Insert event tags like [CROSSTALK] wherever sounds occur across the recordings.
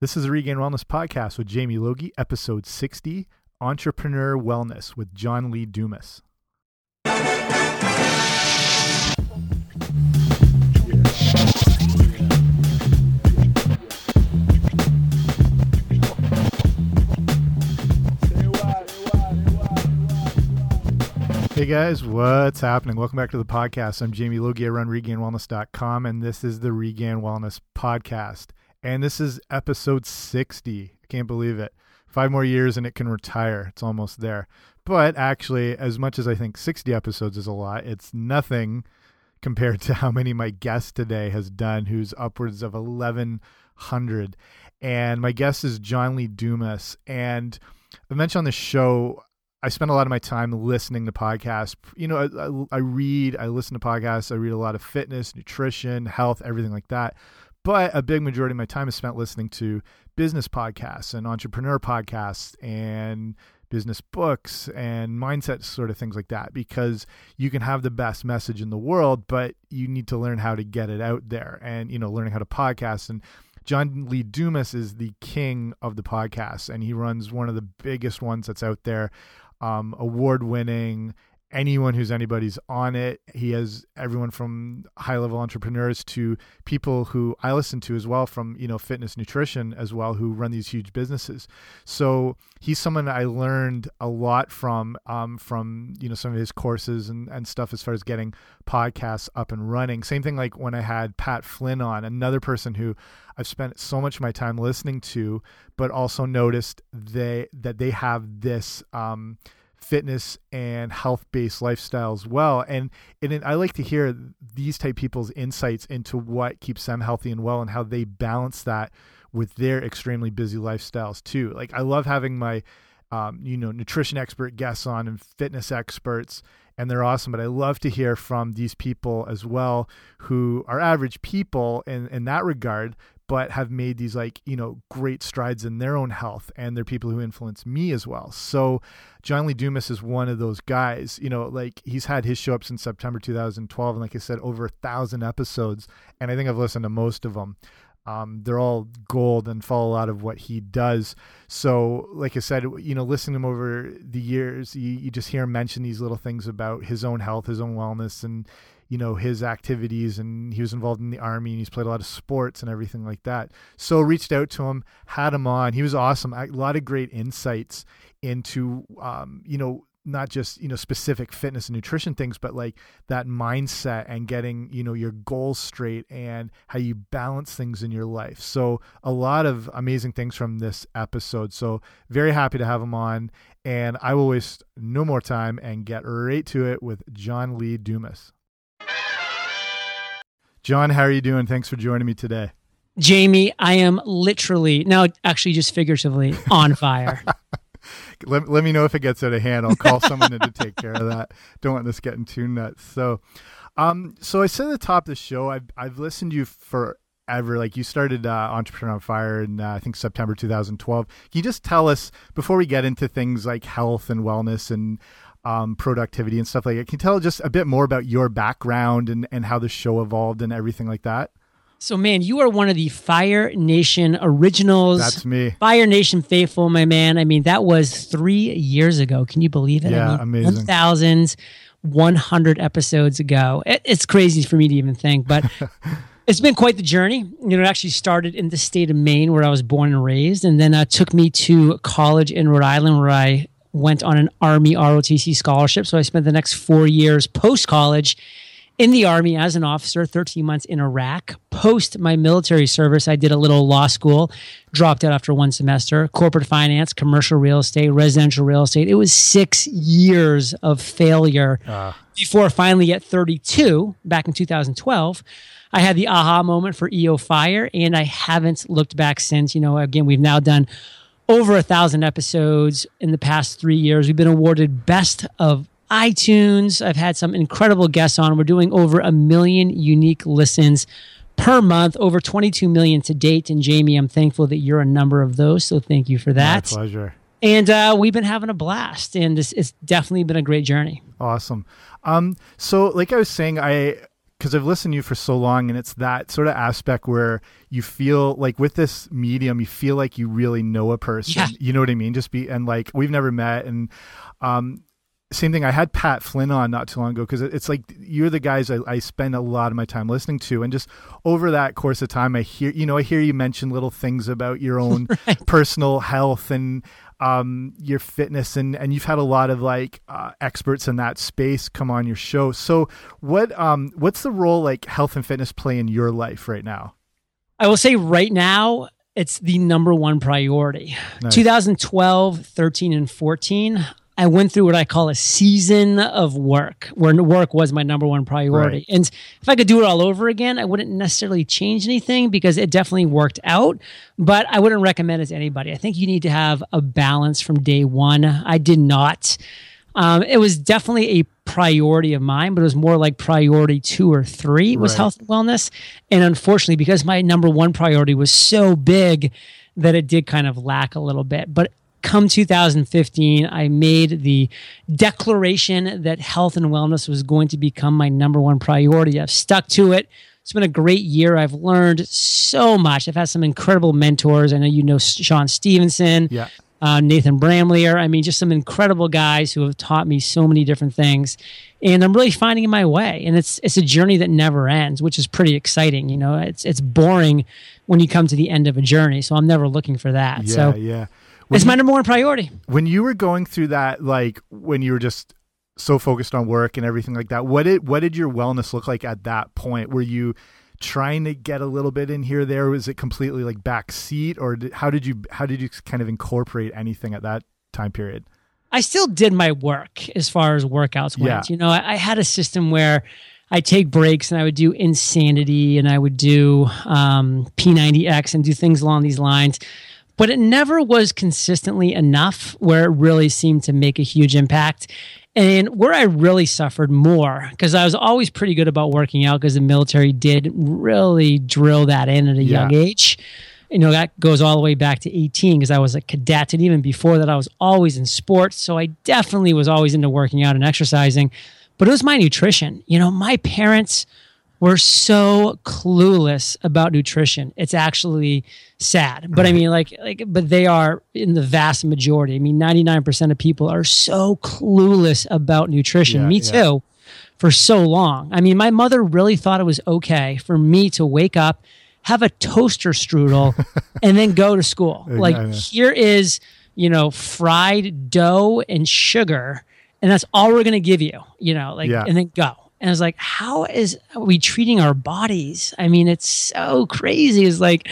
This is the Regained Wellness Podcast with Jamie Logie, episode 60 Entrepreneur Wellness with John Lee Dumas. Hey guys, what's happening? Welcome back to the podcast. I'm Jamie Logie. I run regainedwellness.com, and this is the Regained Wellness Podcast. And this is episode 60. I can't believe it. Five more years and it can retire. It's almost there. But actually, as much as I think 60 episodes is a lot, it's nothing compared [LAUGHS] to how many my guest today has done, who's upwards of 1,100. And my guest is John Lee Dumas. And I mentioned on the show, I spend a lot of my time listening to podcasts. You know, I, I, read, I listen to podcasts, I read a lot of fitness, nutrition, health, everything like that. But a big majority of my time is spent listening to business podcasts and entrepreneur podcasts and business books and mindset sort of things like that because you can have the best message in the world but you need to learn how to get it out there and you know learning how to podcast. And John Lee Dumas is the king of the podcast and he runs one of the biggest ones that's out there um, award winning anyone who's anybody's on it. He has everyone from high level entrepreneurs to people who I listen to as well from, you know, fitness nutrition as well who run these huge businesses. So he's someone I learned a lot from um, from, you know, some of his courses and, and stuff as far as getting podcasts up and running. Same thing like when I had Pat Flynn on, another person who I've spent so much of my time listening to, but also noticed they that they have this um, fitness and health based lifestyle as well. And, and I like to hear these type people's insights into what keeps them healthy and well and how they balance that with their extremely busy lifestyles too. Like I love having my um, you know nutrition expert guests on and fitness experts and they're awesome but i love to hear from these people as well who are average people in in that regard but have made these like you know great strides in their own health and they're people who influence me as well so john lee dumas is one of those guys you know like he's had his show up since september 2012 and like i said over a thousand episodes and i think i've listened to most of them um, they're all gold and follow a lot of what he does. So, like I said, you know, listening to him over the years, you, you just hear him mention these little things about his own health, his own wellness, and you know his activities and he was involved in the army and he's played a lot of sports and everything like that. So reached out to him had him on. He was awesome. A lot of great insights into um, you know not just you know specific fitness and nutrition things but like that mindset and getting you know your goals straight and how you balance things in your life. So a lot of amazing things from this episode. So very happy to have him on and i will waste no more time and get right to it with john lee dumas John, how are you doing? Thanks for joining me today. Jamie, I am literally, now actually just figuratively, on fire. [LAUGHS] let, let me know if it gets out of hand. I'll call someone in to take care of that. Don't want this getting too nuts. So, um, so I said at the top of the show, I've, I've listened to you forever. Like you started uh, Entrepreneur on Fire in, uh, I think, September 2012. Can you just tell us, before we get into things like health and wellness and um, productivity and stuff like that. Can you tell just a bit more about your background and, and how the show evolved and everything like that? So, man, you are one of the Fire Nation originals. That's me. Fire Nation faithful, my man. I mean, that was three years ago. Can you believe it? Yeah, I mean, amazing. Thousands, 100 episodes ago. It, it's crazy for me to even think, but [LAUGHS] it's been quite the journey. You know, it actually started in the state of Maine where I was born and raised, and then uh, took me to college in Rhode Island where I went on an Army ROTC scholarship. So I spent the next four years post college in the Army as an officer, 13 months in Iraq. Post my military service, I did a little law school, dropped out after one semester, corporate finance, commercial real estate, residential real estate. It was six years of failure uh. before finally at 32, back in 2012. I had the aha moment for EO Fire, and I haven't looked back since. You know, again, we've now done over a thousand episodes in the past three years. We've been awarded best of iTunes. I've had some incredible guests on. We're doing over a million unique listens per month, over 22 million to date. And Jamie, I'm thankful that you're a number of those. So thank you for that. My pleasure. And uh, we've been having a blast, and it's, it's definitely been a great journey. Awesome. Um, so, like I was saying, I because I've listened to you for so long, and it's that sort of aspect where you feel like with this medium, you feel like you really know a person. Yeah. You know what I mean? Just be and like we've never met, and um, same thing. I had Pat Flynn on not too long ago because it's like you're the guys I, I spend a lot of my time listening to, and just over that course of time, I hear you know I hear you mention little things about your own [LAUGHS] Right. personal health and um, your fitness, and and you've had a lot of like uh, experts in that space come on your show. So what um what's the role like health and fitness play in your life right now? I will say right now, it's the number one priority. Nice. 2012, 13, and 14, I went through what I call a season of work, where work was my number one priority. Right. And if I could do it all over again, I wouldn't necessarily change anything because it definitely worked out. But I wouldn't recommend it to anybody. I think you need to have a balance from day one. I did not. Um, it was definitely a priority of mine, but it was more like priority two or three was Right. health and wellness. And unfortunately, because my number one priority was so big that it did kind of lack a little bit. But come 2015, I made the declaration that health and wellness was going to become my number one priority. I've stuck to it. It's been a great year. I've learned so much. I've had some incredible mentors. I know you know Shawn Stevenson Yeah. uh, Nathan Bramley. I mean, just some incredible guys who have taught me so many different things, and I'm really finding my way. And it's it's a journey that never ends, which is pretty exciting. You know, it's it's boring when you come to the end of a journey, so I'm never looking for that. Yeah, so yeah. It's When my number one priority. when you were going through that like when you were just so focused on work and everything like that what did what did your wellness look like at that point were you trying to get a little bit in here there was it completely like backseat, or did, how did you how did you kind of incorporate anything at that time period I still did my work as far as workouts went. Yeah. You know, I, I had a system where I take breaks and I would do insanity and I would do um, P90X and do things along these lines. But it never was consistently enough where it really seemed to make a huge impact. And where I really suffered more, because I was always pretty good about working out because the military did really drill that in at a Yeah. young age you know that goes all the way back to 18 because i was a cadet and even before that i was always in sports so i definitely was always into working out and exercising but it was my nutrition you know my parents were so clueless about nutrition it's actually sad but i mean like like but they are in the vast majority i mean 99% of people are so clueless about nutrition Yeah, me yeah. too for so long. I mean, my mother really thought it was okay for me to wake up, have a toaster strudel, [LAUGHS] and then go to school. Like, here is, you know, fried dough and sugar, and that's all we're going to give you, you know, like, Yeah. and then go. And I was like, how is are we treating our bodies? I mean, it's so crazy. It's like,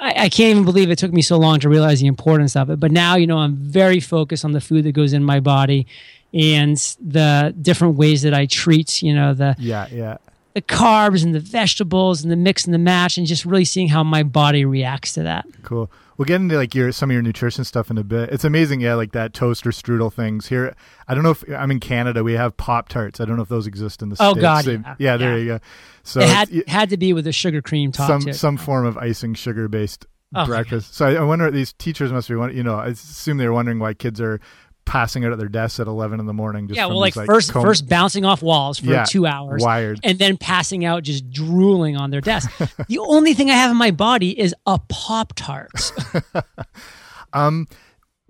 I, I can't even believe it took me so long to realize the importance of it. But now, you know, I'm very focused on the food that goes in my body and the different ways that I treat, you know, the yeah yeah the carbs and the vegetables and the mix and the match, and just really seeing how my body reacts to that. cool we'll get into like your some of your nutrition stuff in a bit it's amazing yeah like that toaster strudel things here i don't know if i'm in canada we have pop tarts i don't know if those exist in the Oh, states God, They- yeah. there Yeah. you go so it had it's- had to be with a sugar cream top some some form of icing sugar based Oh, breakfast. So I, I wonder these teachers must be. You know, I assume they're wondering why kids are passing out at their desks at eleven in the morning. Just yeah, well, like these, first comb- first bouncing off walls for Yeah, two hours, wired. and then passing out just drooling on their desk. [LAUGHS] the only thing I have in my body is a pop tart. [LAUGHS] Um,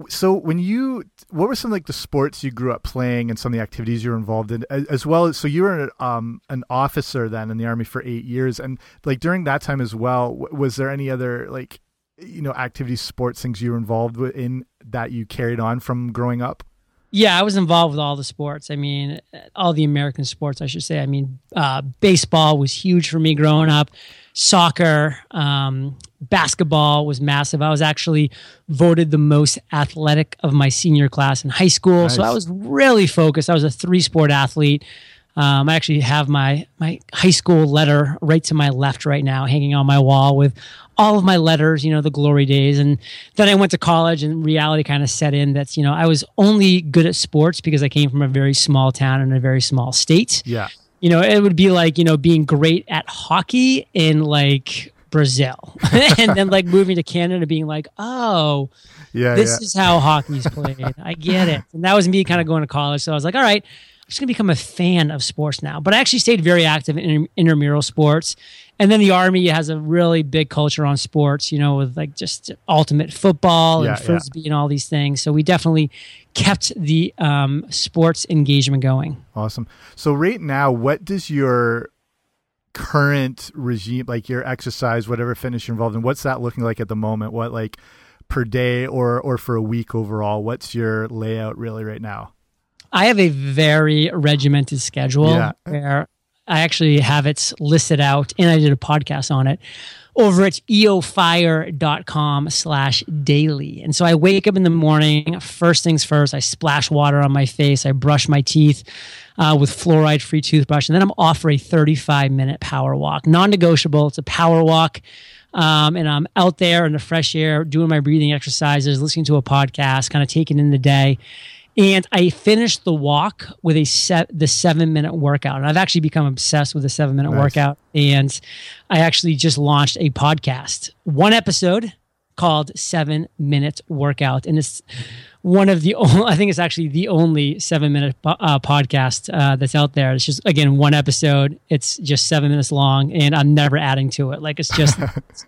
so when you, what were some like the sports you grew up playing and some of the activities you were involved in, as, as well as so you were um an officer then in the army for eight years, and like during that time as well, w- was there any other like you know activities, sports, things you were involved in that you carried on from growing up? Yeah, I was involved with all the sports. I mean, all the American sports, I should say. I mean, uh, baseball was huge for me growing up. Soccer, um, basketball was massive. I was actually voted the most athletic of my senior class in high school. So I was really focused. I was a three sport athlete. Um, I actually have my my high school letter right to my left right now, hanging on my wall with all of my letters. You know, the glory days, and then I went to college, and reality kind of set in. That's you know, I was only good at sports because I came from a very small town in a very small state. Yeah, You know, it would be like you know being great at hockey in like Brazil, [LAUGHS] and then like moving to Canada, being like, oh, yeah, this yeah. is how hockey's played. I get it. And that was me kind of going to college. So I was like, all right, just going to become a fan of sports now. But I actually stayed very active in intramural sports. And then the Army has a really big culture on sports, you know, with like just ultimate football Yeah, and frisbee and all these things. So we definitely kept the um, sports engagement going. Awesome. So right now, what does your current regime, like your exercise, whatever fitness you're involved in, what's that looking like at the moment? What like per day or or for a week overall? What's your layout really right now? I have a very regimented schedule Yeah. where I actually have it listed out and I did a podcast on it over at eofire.com slash daily. And so I wake up in the morning, first things first, I splash water on my face, I brush my teeth uh, with fluoride free toothbrush, and then I'm off for a 35 minute power walk. Non negotiable, it's a power walk. Um, and I'm out there in the fresh air doing my breathing exercises, listening to a podcast, kind of taking in the day. And I finished the walk with a set the seven minute workout. And I've actually become obsessed with the seven minute Nice. workout. And I actually just launched a podcast, one episode called Seven Minute Workout. And it's one of the [LAUGHS] only, I think it's actually the only seven minute uh, podcast uh, that's out there. It's just, again, one episode. It's just seven minutes long and I'm never adding to it. Like it's just,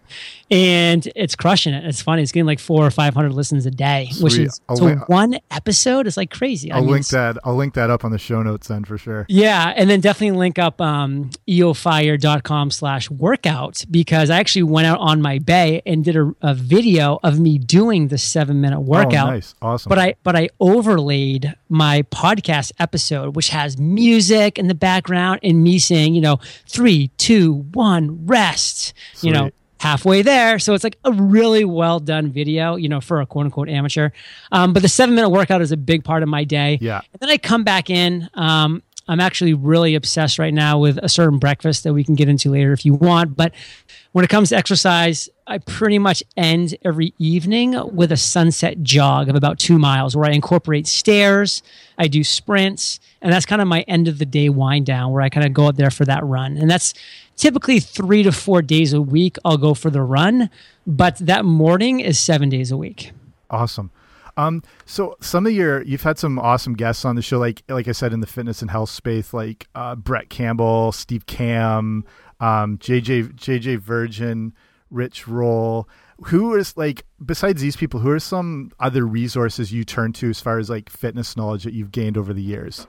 [LAUGHS] and it's crushing it. It's funny. It's getting like four or 500 listens a day, which is, so link- one episode is like crazy. I I'll mean, link that. I'll link that up on the show notes then for sure. yeah, and then definitely link up um, eofire.com slash workout because I actually went out on my bay and did a, a video of me doing the seven minute workout. Oh, nice, awesome. But I but I overlaid my podcast episode, which has music in the background and me saying, you know, three, two, one, rest. You know, halfway there. So it's like a really well done video, you know, for a quote unquote amateur. Um, but the seven minute workout is a big part of my day. Yeah. And then I come back in. Um, I'm actually really obsessed right now with a certain breakfast that we can get into later if you want. But when it comes to exercise, I pretty much end every evening with a sunset jog of about two miles where I incorporate stairs, I do sprints, and that's kind of my end of the day wind down where I kind of go out there for that run. And that's typically three to four days a week I'll go for the run, but that morning is seven days a week. Awesome. Um, so some of your you've had some awesome guests on the show, like like I said in the fitness and health space, like uh, Brett Campbell, Steve Cam, um, JJ JJ Virgin, Rich Roll. Who is like besides these people? Who are some other resources you turn to as far as like fitness knowledge that you've gained over the years?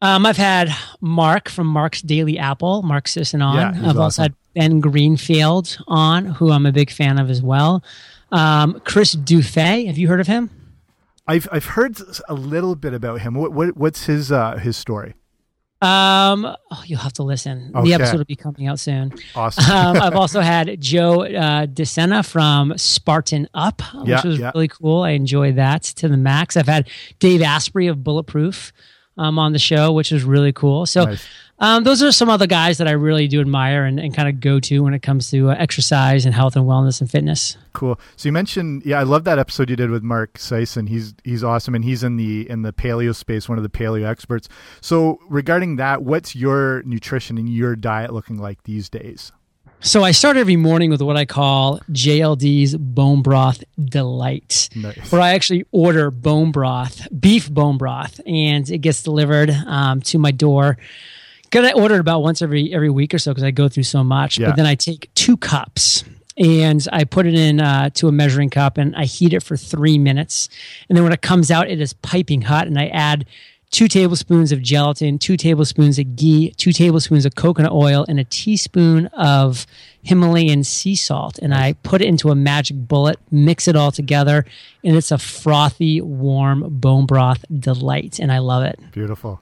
Um, I've had Mark from Mark's Daily Apple, Mark Sisson on. Yeah, I've also had Ben Greenfield on, who I'm a big fan of as well. Um, Chris Dufay, have you heard of him? I've I've heard a little bit about him. What, what what's his uh his story? Um, oh, you'll have to listen. Okay. The episode will be coming out soon. Awesome. [LAUGHS] um, I've [LAUGHS] also had Joe uh, DeSena from Spartan Up, which Yeah, was yeah. really cool. I enjoyed that to the max. I've had Dave Asprey of Bulletproof um, on the show, which was really cool. So Nice. Um, those are some other guys that I really do admire and, and kind of go to when it comes to uh, exercise and health and wellness and fitness. Cool. So you mentioned, yeah, I love that episode you did with Mark Sisson. He's he's awesome, and he's in the in the paleo space, one of the paleo experts. So regarding that, what's your nutrition and your diet looking like these days? So I start every morning with what I call JLD's Bone Broth Delight. Nice. where I actually order bone broth, beef bone broth, and it gets delivered um, to my door. Because I order it about once every every week or so because I go through so much. Yeah. But then I take two cups and I put it in uh, to a measuring cup and I heat it for three minutes. And then when it comes out, it is piping hot, and I add two tablespoons of gelatin, two tablespoons of ghee, two tablespoons of coconut oil, and a teaspoon of Himalayan sea salt. And I put it into a magic bullet, mix it all together, and it's a frothy, warm bone broth delight. And I love it. Beautiful.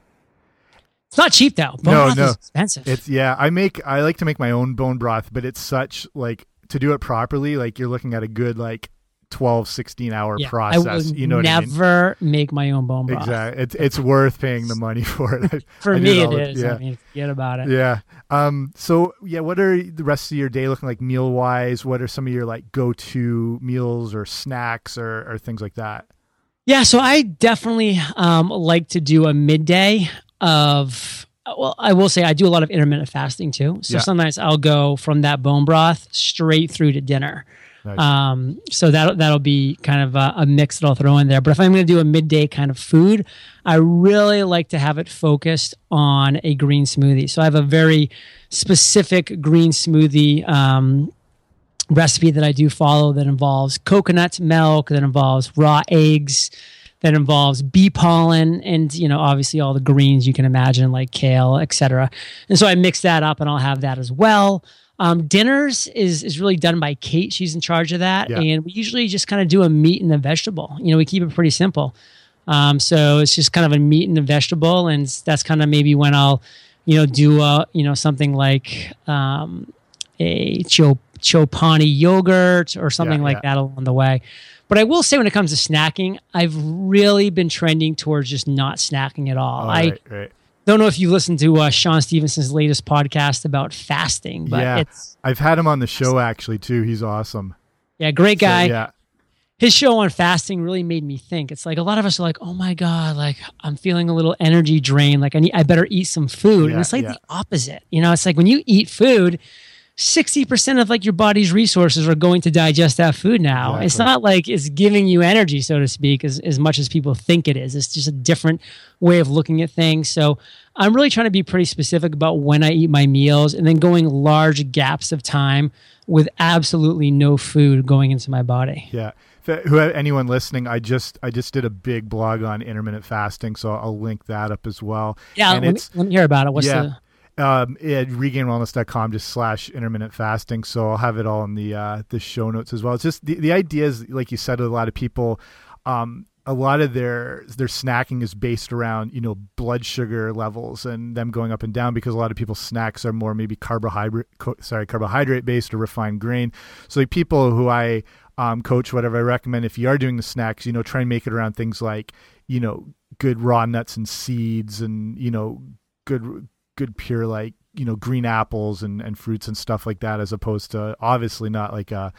It's not cheap though. Bone No, broth no. is expensive. It's yeah. I make I like to make my own bone broth, but it's such like to do it properly. Like you're looking at a good like 12, 16 hour Yeah, I process. You know what I mean? never make my own bone broth. Exactly. It's it's worth paying the money [LAUGHS] for it. [LAUGHS] For me, it the- Yeah. I mean, forget about it. Yeah. Um. So yeah, what are the rest of your day looking like meal wise? What are some of your like go to meals or snacks or or things like that? Yeah, so I definitely um, like to do a midday of. Well, I will say I do a lot of intermittent fasting too. So Yeah. sometimes I'll go from that bone broth straight through to dinner. Nice. Um, so that that'll be kind of a, a, mix that I'll throw in there. But if I'm going to do a midday kind of food, I really like to have it focused on a green smoothie. So I have a very specific green smoothie um, recipe that I do follow that involves coconut milk, that involves raw eggs, that involves bee pollen, and you know obviously all the greens you can imagine like kale, etc. And so I mix that up, and I'll have that as well. Um, dinners is is really done by Kate. She's in charge of that, yeah. and we usually just kind of do a meat and a vegetable. You know, we keep it pretty simple. Um, so it's just kind of a meat and a vegetable, and that's kind of maybe when I'll, you know, do a you know something like um, a cho- chobani yogurt or something yeah, like yeah. that along the way. But I will say, when it comes to snacking, I've really been trending towards just not snacking at all. I right don't know if you listened to uh, Shawn Stevenson's latest podcast about fasting, but yeah, it's I've had him on the show actually too. He's awesome. Yeah, great guy. So, yeah. His show on fasting really made me think. It's like a lot of us are like, "Oh my god, like I'm feeling a little energy drain. Like I need, I better eat some food." And it's like the opposite. You know, it's like when you eat food, 60% of like your body's resources are going to digest that food now. Exactly. It's not like it's giving you energy, so to speak, as, as much as people think it is. It's just a different way of looking at things. So I'm really trying to be pretty specific about when I eat my meals and then going large gaps of time with absolutely no food going into my body. Yeah. Who anyone listening, I just I just did a big blog on intermittent fasting, so I'll link that up as well. Yeah, and let, me, let me hear about it. What's yeah, the um, at regainedwellness.com just slash intermittent fasting. So I'll have it all in the uh, the show notes as well. It's just the, the idea is like you said, a lot of people, um, a lot of their their snacking is based around you know blood sugar levels and them going up and down because a lot of people's snacks are more maybe carbohydrate sorry carbohydrate based or refined grain. So like people who I um, coach whatever I recommend if you are doing the snacks, you know, try and make it around things like you know good raw nuts and seeds and you know good good pure like you know green apples and and fruits and stuff like that as opposed to obviously not like a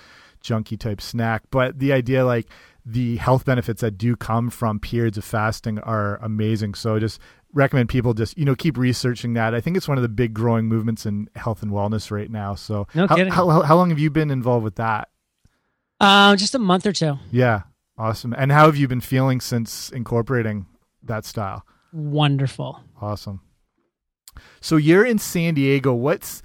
junky type snack. But the idea like the health benefits that do come from periods of fasting are amazing. So just recommend people just you know keep researching that. I think it's one of the big growing movements in health and wellness right now. So no how, how, how, long have you been involved with that? Uh, just a month or two. Yeah. Awesome. And how have you been feeling since incorporating that style? Wonderful. Awesome so you're in San Diego. What's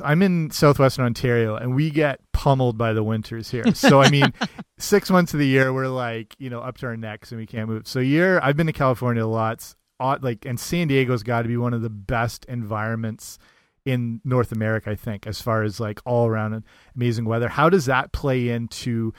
I'm in southwestern Ontario and we get pummeled by the winters here. So I mean, [LAUGHS] six months of the year we're like, you know, up to our necks and we can't move. So you're I've been to California lots. Like and San Diego's got to be one of the best environments in North America, I think, as far as like all around amazing weather. How does that play into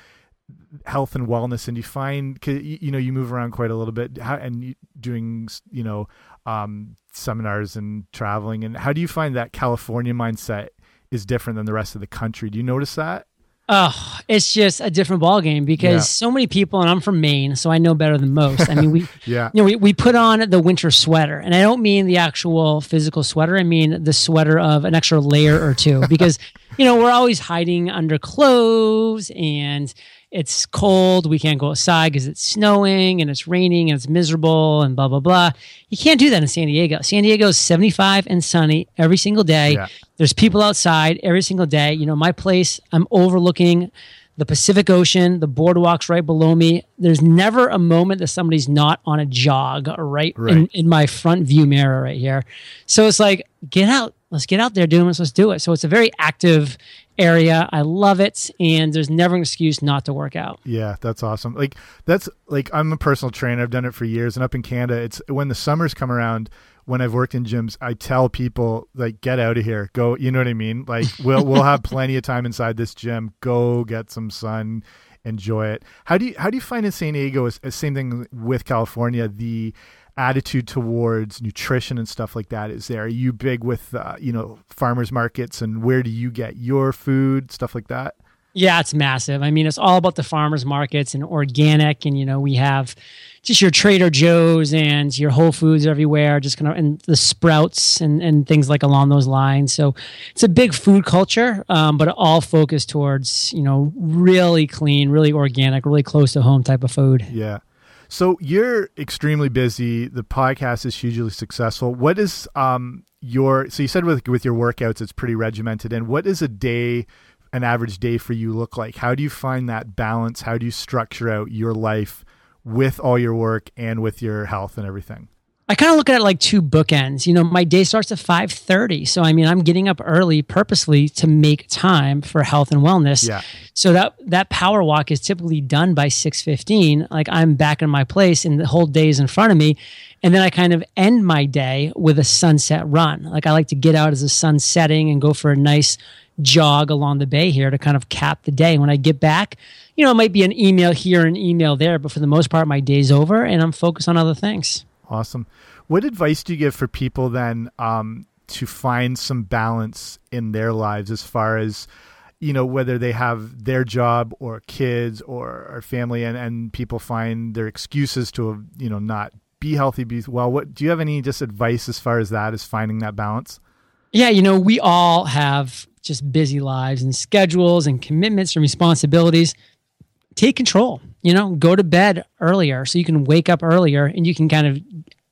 health and wellness? And you find, you know, you move around quite a little bit, how, and doing, you know, um, seminars and traveling. And how do you find that California mindset is different than the rest of the country? Do you notice that? Oh, it's just a different ballgame because yeah. so many people, and I'm from Maine, so I know better than most. I mean, we, [LAUGHS] yeah, you know, we, we put on the winter sweater, and I don't mean the actual physical sweater. I mean the sweater of an extra layer or two because, [LAUGHS] you know, we're always hiding under clothes and it's cold, we can't go outside because it's snowing and it's raining and it's miserable and blah blah blah. You can't do that in San Diego. San Diego is 75 and sunny every single day. Yeah. There's people outside every single day. You know, my place, I'm overlooking the Pacific Ocean, the boardwalks right below me. There's never a moment that somebody's not on a jog right, right. In, in my front view mirror right here. So it's like, get out. Let's get out there, doing this. Let's do it. So it's a very active area. I love it, and there's never an excuse not to work out. Yeah, that's awesome. Like that's like I'm a personal trainer. I've done it for years, and up in Canada, it's when the summers come around. When I've worked in gyms, I tell people like, "Get out of here, go." You know what I mean? Like, we'll we'll have [LAUGHS] plenty of time inside this gym. Go get some sun, enjoy it. How do you how do you find in San Diego? Is, uh, same thing with California. The attitude towards nutrition and stuff like that is there? Are you big with uh, you know farmers markets and where do you get your food stuff like that? Yeah, it's massive. I mean, it's all about the farmers markets and organic, and you know we have just your Trader Joe's and your Whole Foods everywhere, just kind of and the Sprouts and and things like along those lines. So it's a big food culture, um, but all focused towards you know really clean, really organic, really close to home type of food. Yeah. So you're extremely busy. The podcast is hugely successful. What is um your so you said with with your workouts it's pretty regimented and what is a day an average day for you look like? How do you find that balance? How do you structure out your life with all your work and with your health and everything? I kind of look at it like two bookends. You know, my day starts at 5:30. So I mean, I'm getting up early purposely to make time for health and wellness. Yeah. So that that power walk is typically done by 6:15. Like I'm back in my place and the whole day is in front of me. And then I kind of end my day with a sunset run. Like I like to get out as the sun's setting and go for a nice jog along the bay here to kind of cap the day. When I get back, you know, it might be an email here and email there, but for the most part, my day's over and I'm focused on other things. Awesome. What advice do you give for people then um, to find some balance in their lives as far as you know whether they have their job or kids or, or family and, and people find their excuses to you know not be healthy be well what do you have any just advice as far as that as finding that balance yeah you know we all have just busy lives and schedules and commitments and responsibilities take control you know go to bed earlier so you can wake up earlier and you can kind of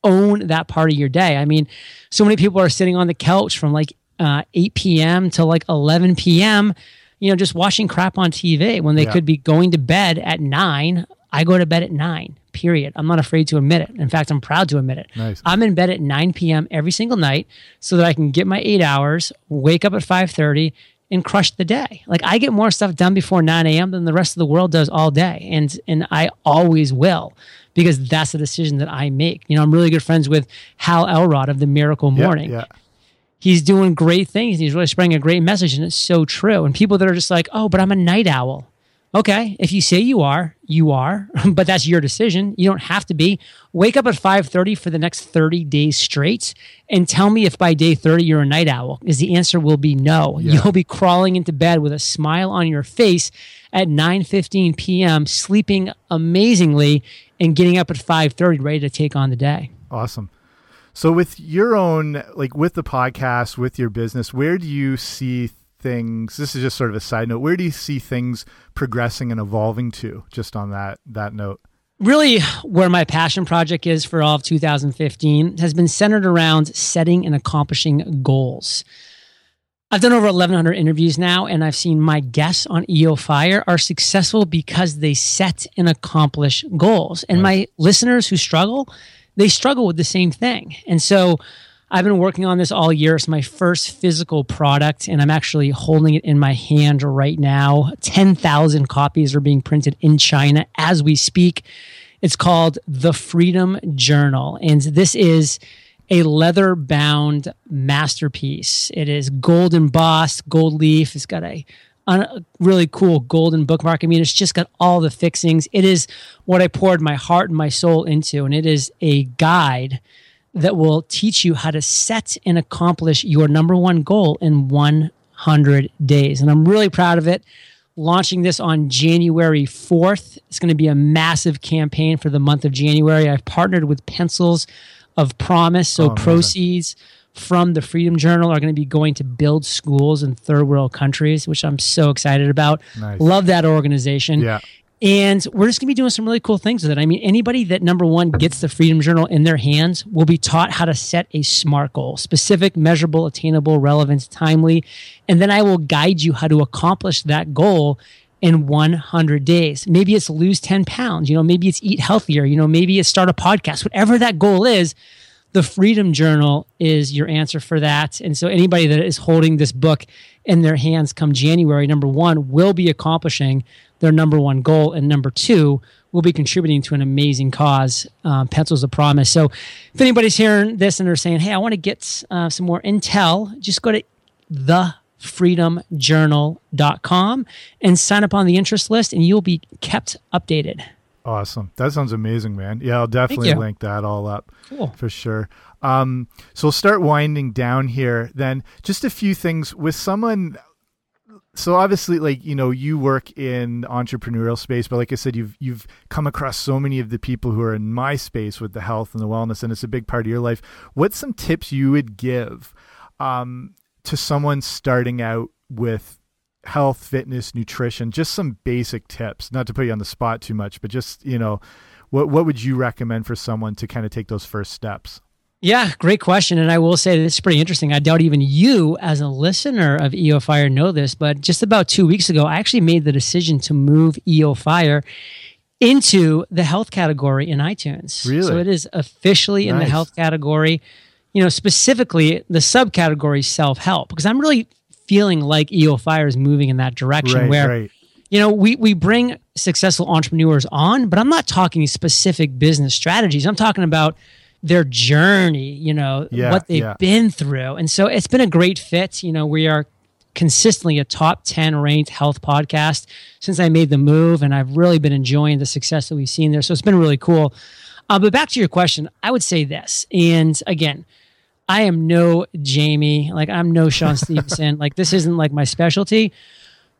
own that part of your day. I mean, so many people are sitting on the couch from like uh, 8 p.m. to like 11 p.m., you know, just watching crap on TV when they yeah. could be going to bed at nine. I go to bed at nine, period. I'm not afraid to admit it. In fact, I'm proud to admit it. Nice. I'm in bed at 9 p.m. every single night so that I can get my eight hours, wake up at 5.30, and crush the day. Like I get more stuff done before 9 a.m. than the rest of the world does all day. And and I always will because that's the decision that I make. You know, I'm really good friends with Hal Elrod of the Miracle Morning. Yeah, yeah. He's doing great things. He's really spreading a great message, and it's so true. And people that are just like, oh, but I'm a night owl. Okay, if you say you are, you are, [LAUGHS] but that's your decision. You don't have to be. Wake up at 5:30 for the next 30 days straight and tell me if by day 30 you're a night owl. Is the answer will be no. Yeah. You'll be crawling into bed with a smile on your face at 9:15 p.m., sleeping amazingly and getting up at 5:30 ready to take on the day. Awesome. So with your own like with the podcast, with your business, where do you see things this is just sort of a side note where do you see things progressing and evolving to just on that that note really where my passion project is for all of 2015 has been centered around setting and accomplishing goals I've done over 1,100 interviews now, and I've seen my guests on EO Fire are successful because they set and accomplish goals. And right. my listeners who struggle, they struggle with the same thing. And so I've been working on this all year. It's my first physical product, and I'm actually holding it in my hand right now. 10,000 copies are being printed in China as we speak. It's called The Freedom Journal. And this is a leather bound masterpiece. It is gold embossed, gold leaf. It's got a, a, really cool golden bookmark. I mean, it's just got all the fixings. It is what I poured my heart and my soul into, and it is a guide that will teach you how to set and accomplish your number one goal in 100 days. And I'm really proud of it. Launching this on January 4th. It's going to be a massive campaign for the month of January. I've partnered with Pencils of Promise. So, oh, proceeds from the Freedom Journal are going to be going to build schools in third world countries, which I'm so excited about. Nice. Love that organization. Yeah. And we're just going to be doing some really cool things with it. I mean, anybody that number one gets the Freedom Journal in their hands will be taught how to set a SMART goal specific, measurable, attainable, relevant, timely. And then I will guide you how to accomplish that goal in 100 days. Maybe it's lose 10 pounds, you know, maybe it's eat healthier, you know, maybe it's start a podcast, whatever that goal is. The Freedom Journal is your answer for that. And so anybody that is holding this book in their hands come January, number one, will be accomplishing their number one goal. And number two, will be contributing to an amazing cause, um, Pencils of Promise. So if anybody's hearing this and they're saying, hey, I want to get uh, some more intel, just go to thefreedomjournal.com and sign up on the interest list and you'll be kept updated. Awesome. That sounds amazing, man. Yeah, I'll definitely link that all up cool. for sure. Um, so we'll start winding down here. Then just a few things with someone so obviously like you know you work in entrepreneurial space but like i said you've you've come across so many of the people who are in my space with the health and the wellness and it's a big part of your life. What's some tips you would give um, to someone starting out with health fitness nutrition? Just some basic tips not to put you on the spot too much but just you know what what would you recommend for someone to kind of take those first steps Yeah, great question. And I will say this is pretty interesting. I doubt even you, as a listener of EO Fire, know this, but just about two weeks ago, I actually made the decision to move EO Fire into the health category in iTunes. Really? So it is officially in the health category, you know, specifically the subcategory self help, because I'm really feeling like EO Fire is moving in that direction Right, where right. you know we we bring successful entrepreneurs on but i'm not talking specific business strategies i'm talking about their journey you know Yeah, what they've yeah. been through. And so it's been a great fit. You know we are consistently a top 10 ranked health podcast since i made the move and i've really been enjoying the success that we've seen there. So it's been really cool. Uh, but back to your question i would say this and again I am no Jamie, like I'm no Shawn [LAUGHS] Stevenson. like this isn't like my specialty,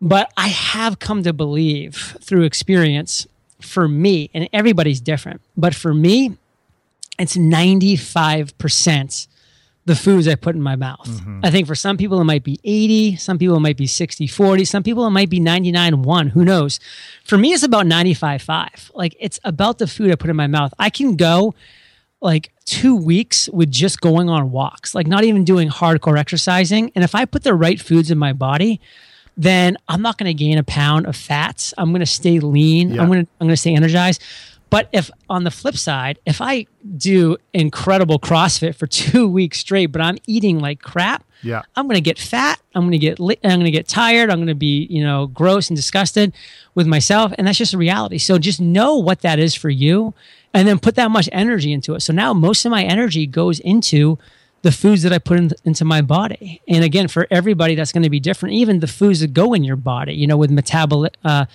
but I have come to believe through experience for me, and everybody's different, but for me, it's 95% the foods I put in my mouth. Mm-hmm. I think for some people it might be 80, some people it might be 60 40, some people it might be 99 1, who knows. For me it's about 95 5. Like it's about the food I put in my mouth. I can go like two weeks with just going on walks, like not even doing hardcore exercising. And if I put the right foods in my body, then I'm not going to gain a pound of fats. I'm going to stay lean. Yeah. I'm going to I'm going to stay energized. But if on the flip side, if I do incredible CrossFit for [LAUGHS] two weeks straight, but I'm eating like crap, Yeah. I'm going to get fat. I'm going to get li- I'm going to get tired. I'm going to be you know gross and disgusted with myself, and that's just a reality. So just know what that is for you, and then put that much energy into it. So now most of my energy goes into the foods that I put in, into my body. And again, for everybody, that's going to be different. Even the foods that go in your body, you know, with metabolic, uh,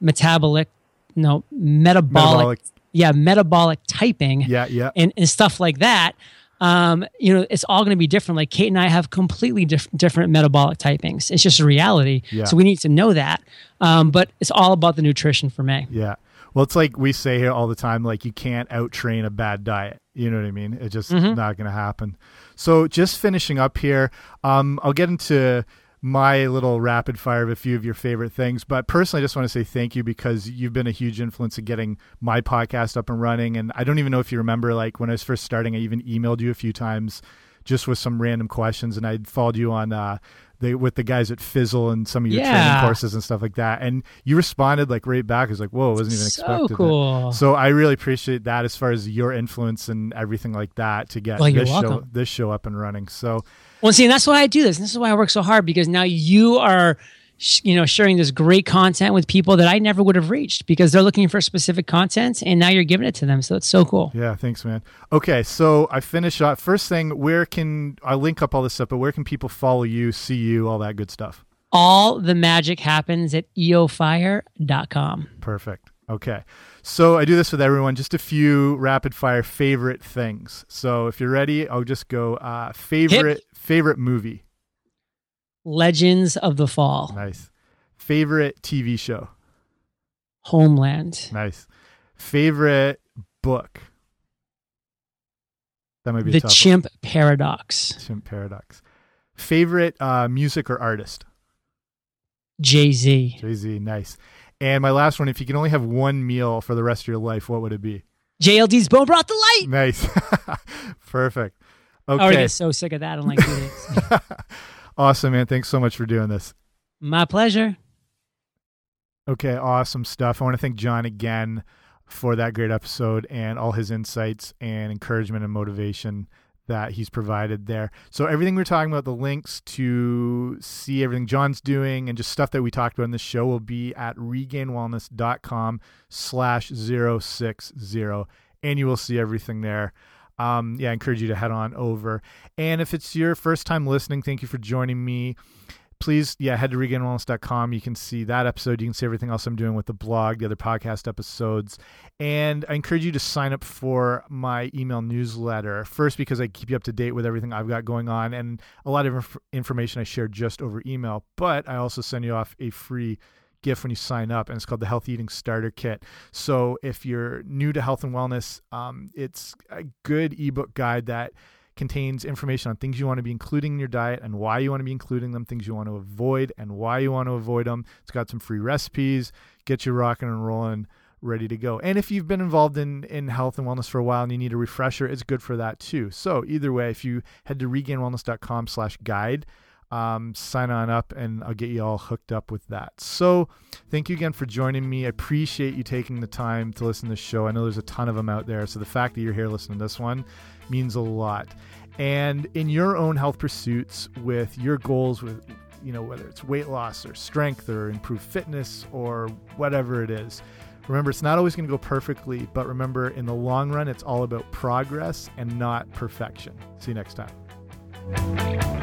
metabolic, no, metabolic, Metabolic. yeah, metabolic typing Yeah, yeah. and, and stuff like that. Um, you know, it's all going to be different. Like Kate and I have completely diff- different metabolic typings. It's just a reality. Yeah. So we need to know that. Um, but it's all about the nutrition for me. Yeah. Well, it's like we say here all the time, like you can't out train a bad diet. You know what I mean? It's just Mm-hmm. not going to happen. So just finishing up here, um, I'll get into my little rapid fire of a few of your favorite things. But personally, I just want to say thank you because you've been a huge influence in getting my podcast up and running. And I don't even know if you remember, like when I was first starting, I even emailed you a few times just with some random questions, and I followed you on uh, the with the guys at Fizzle and some of your training courses and stuff like that. And you responded like right back. I was like, "Whoa, wasn't even So that." cool. So I really appreciate that as far as your influence and everything like that to get Well, this show this show up and running. So Well, see, and that's why I do this. And this is why I work so hard because now you are, sh- you know, sharing this great content with people that I never would have reached because they're looking for specific content, and now you're giving it to them. So it's so cool. yeah, thanks, man. Okay, so I finish up. First thing, where can I link up all this stuff? But where can people follow you, see you, all that good stuff? All the magic happens at eofire.com. Perfect. Okay. So I do this with everyone. Just a few rapid fire favorite things. So if you're ready, I'll just go uh, favorite favorite movie. Legends of the Fall, Nice. Favorite TV show. Homeland, Nice. Favorite book. That might be The tough one. Chimp Paradox, Chimp Paradox. Favorite uh, music or artist? Jay Z, Jay Z. Nice. And my last one: if you can only have one meal for the rest of your life, what would it be? JLD's Bone Broth Delight. Nice. [LAUGHS] Perfect. I already Okay. get so sick of that in like [LAUGHS] two days. awesome, man. Thanks so much for doing this. My pleasure. Okay, awesome stuff. I want to thank John again for that great episode and all his insights and encouragement and motivation that he's provided there. So everything we're talking about, the links to see everything John's doing and just stuff that we talked about in this show will be at regainedwellness.com slash 060 and you will see everything there. Um, yeah, I encourage you to head on over. And if it's your first time listening, thank you for joining me please yeah head to regainedwellness.com you can see that episode. You can see everything else i'm doing with the blog the other podcast episodes. And i encourage you to sign up for my email newsletter first because i keep you up to date with everything i've got going on and a lot of inf- information i share just over email. But i also send you off a free gift when you sign up and it's called the healthy eating starter kit. So if you're new to health and wellness um, it's a good ebook guide that contains information on things you want to be including in your diet and why you want to be including them, things you want to avoid and why you want to avoid them. It's got some free recipes, get you rocking and rolling ready to go. And if you've been involved in in health and wellness for a while and you need a refresher, it's good for that too. So either way, if you head to regainedwellness.com/guide, um, sign on up and I'll get you all hooked up with that. So thank you again for joining me. I appreciate you taking the time to listen to the show. I know there's a ton of them out there, so the fact that you're here listening to this one means a lot. And in your own health pursuits, with your goals, with you know whether it's weight loss or strength or improved fitness or whatever it is Remember, it's not always going to go perfectly, but remember, in the long run, it's all about progress and not perfection. See you next time.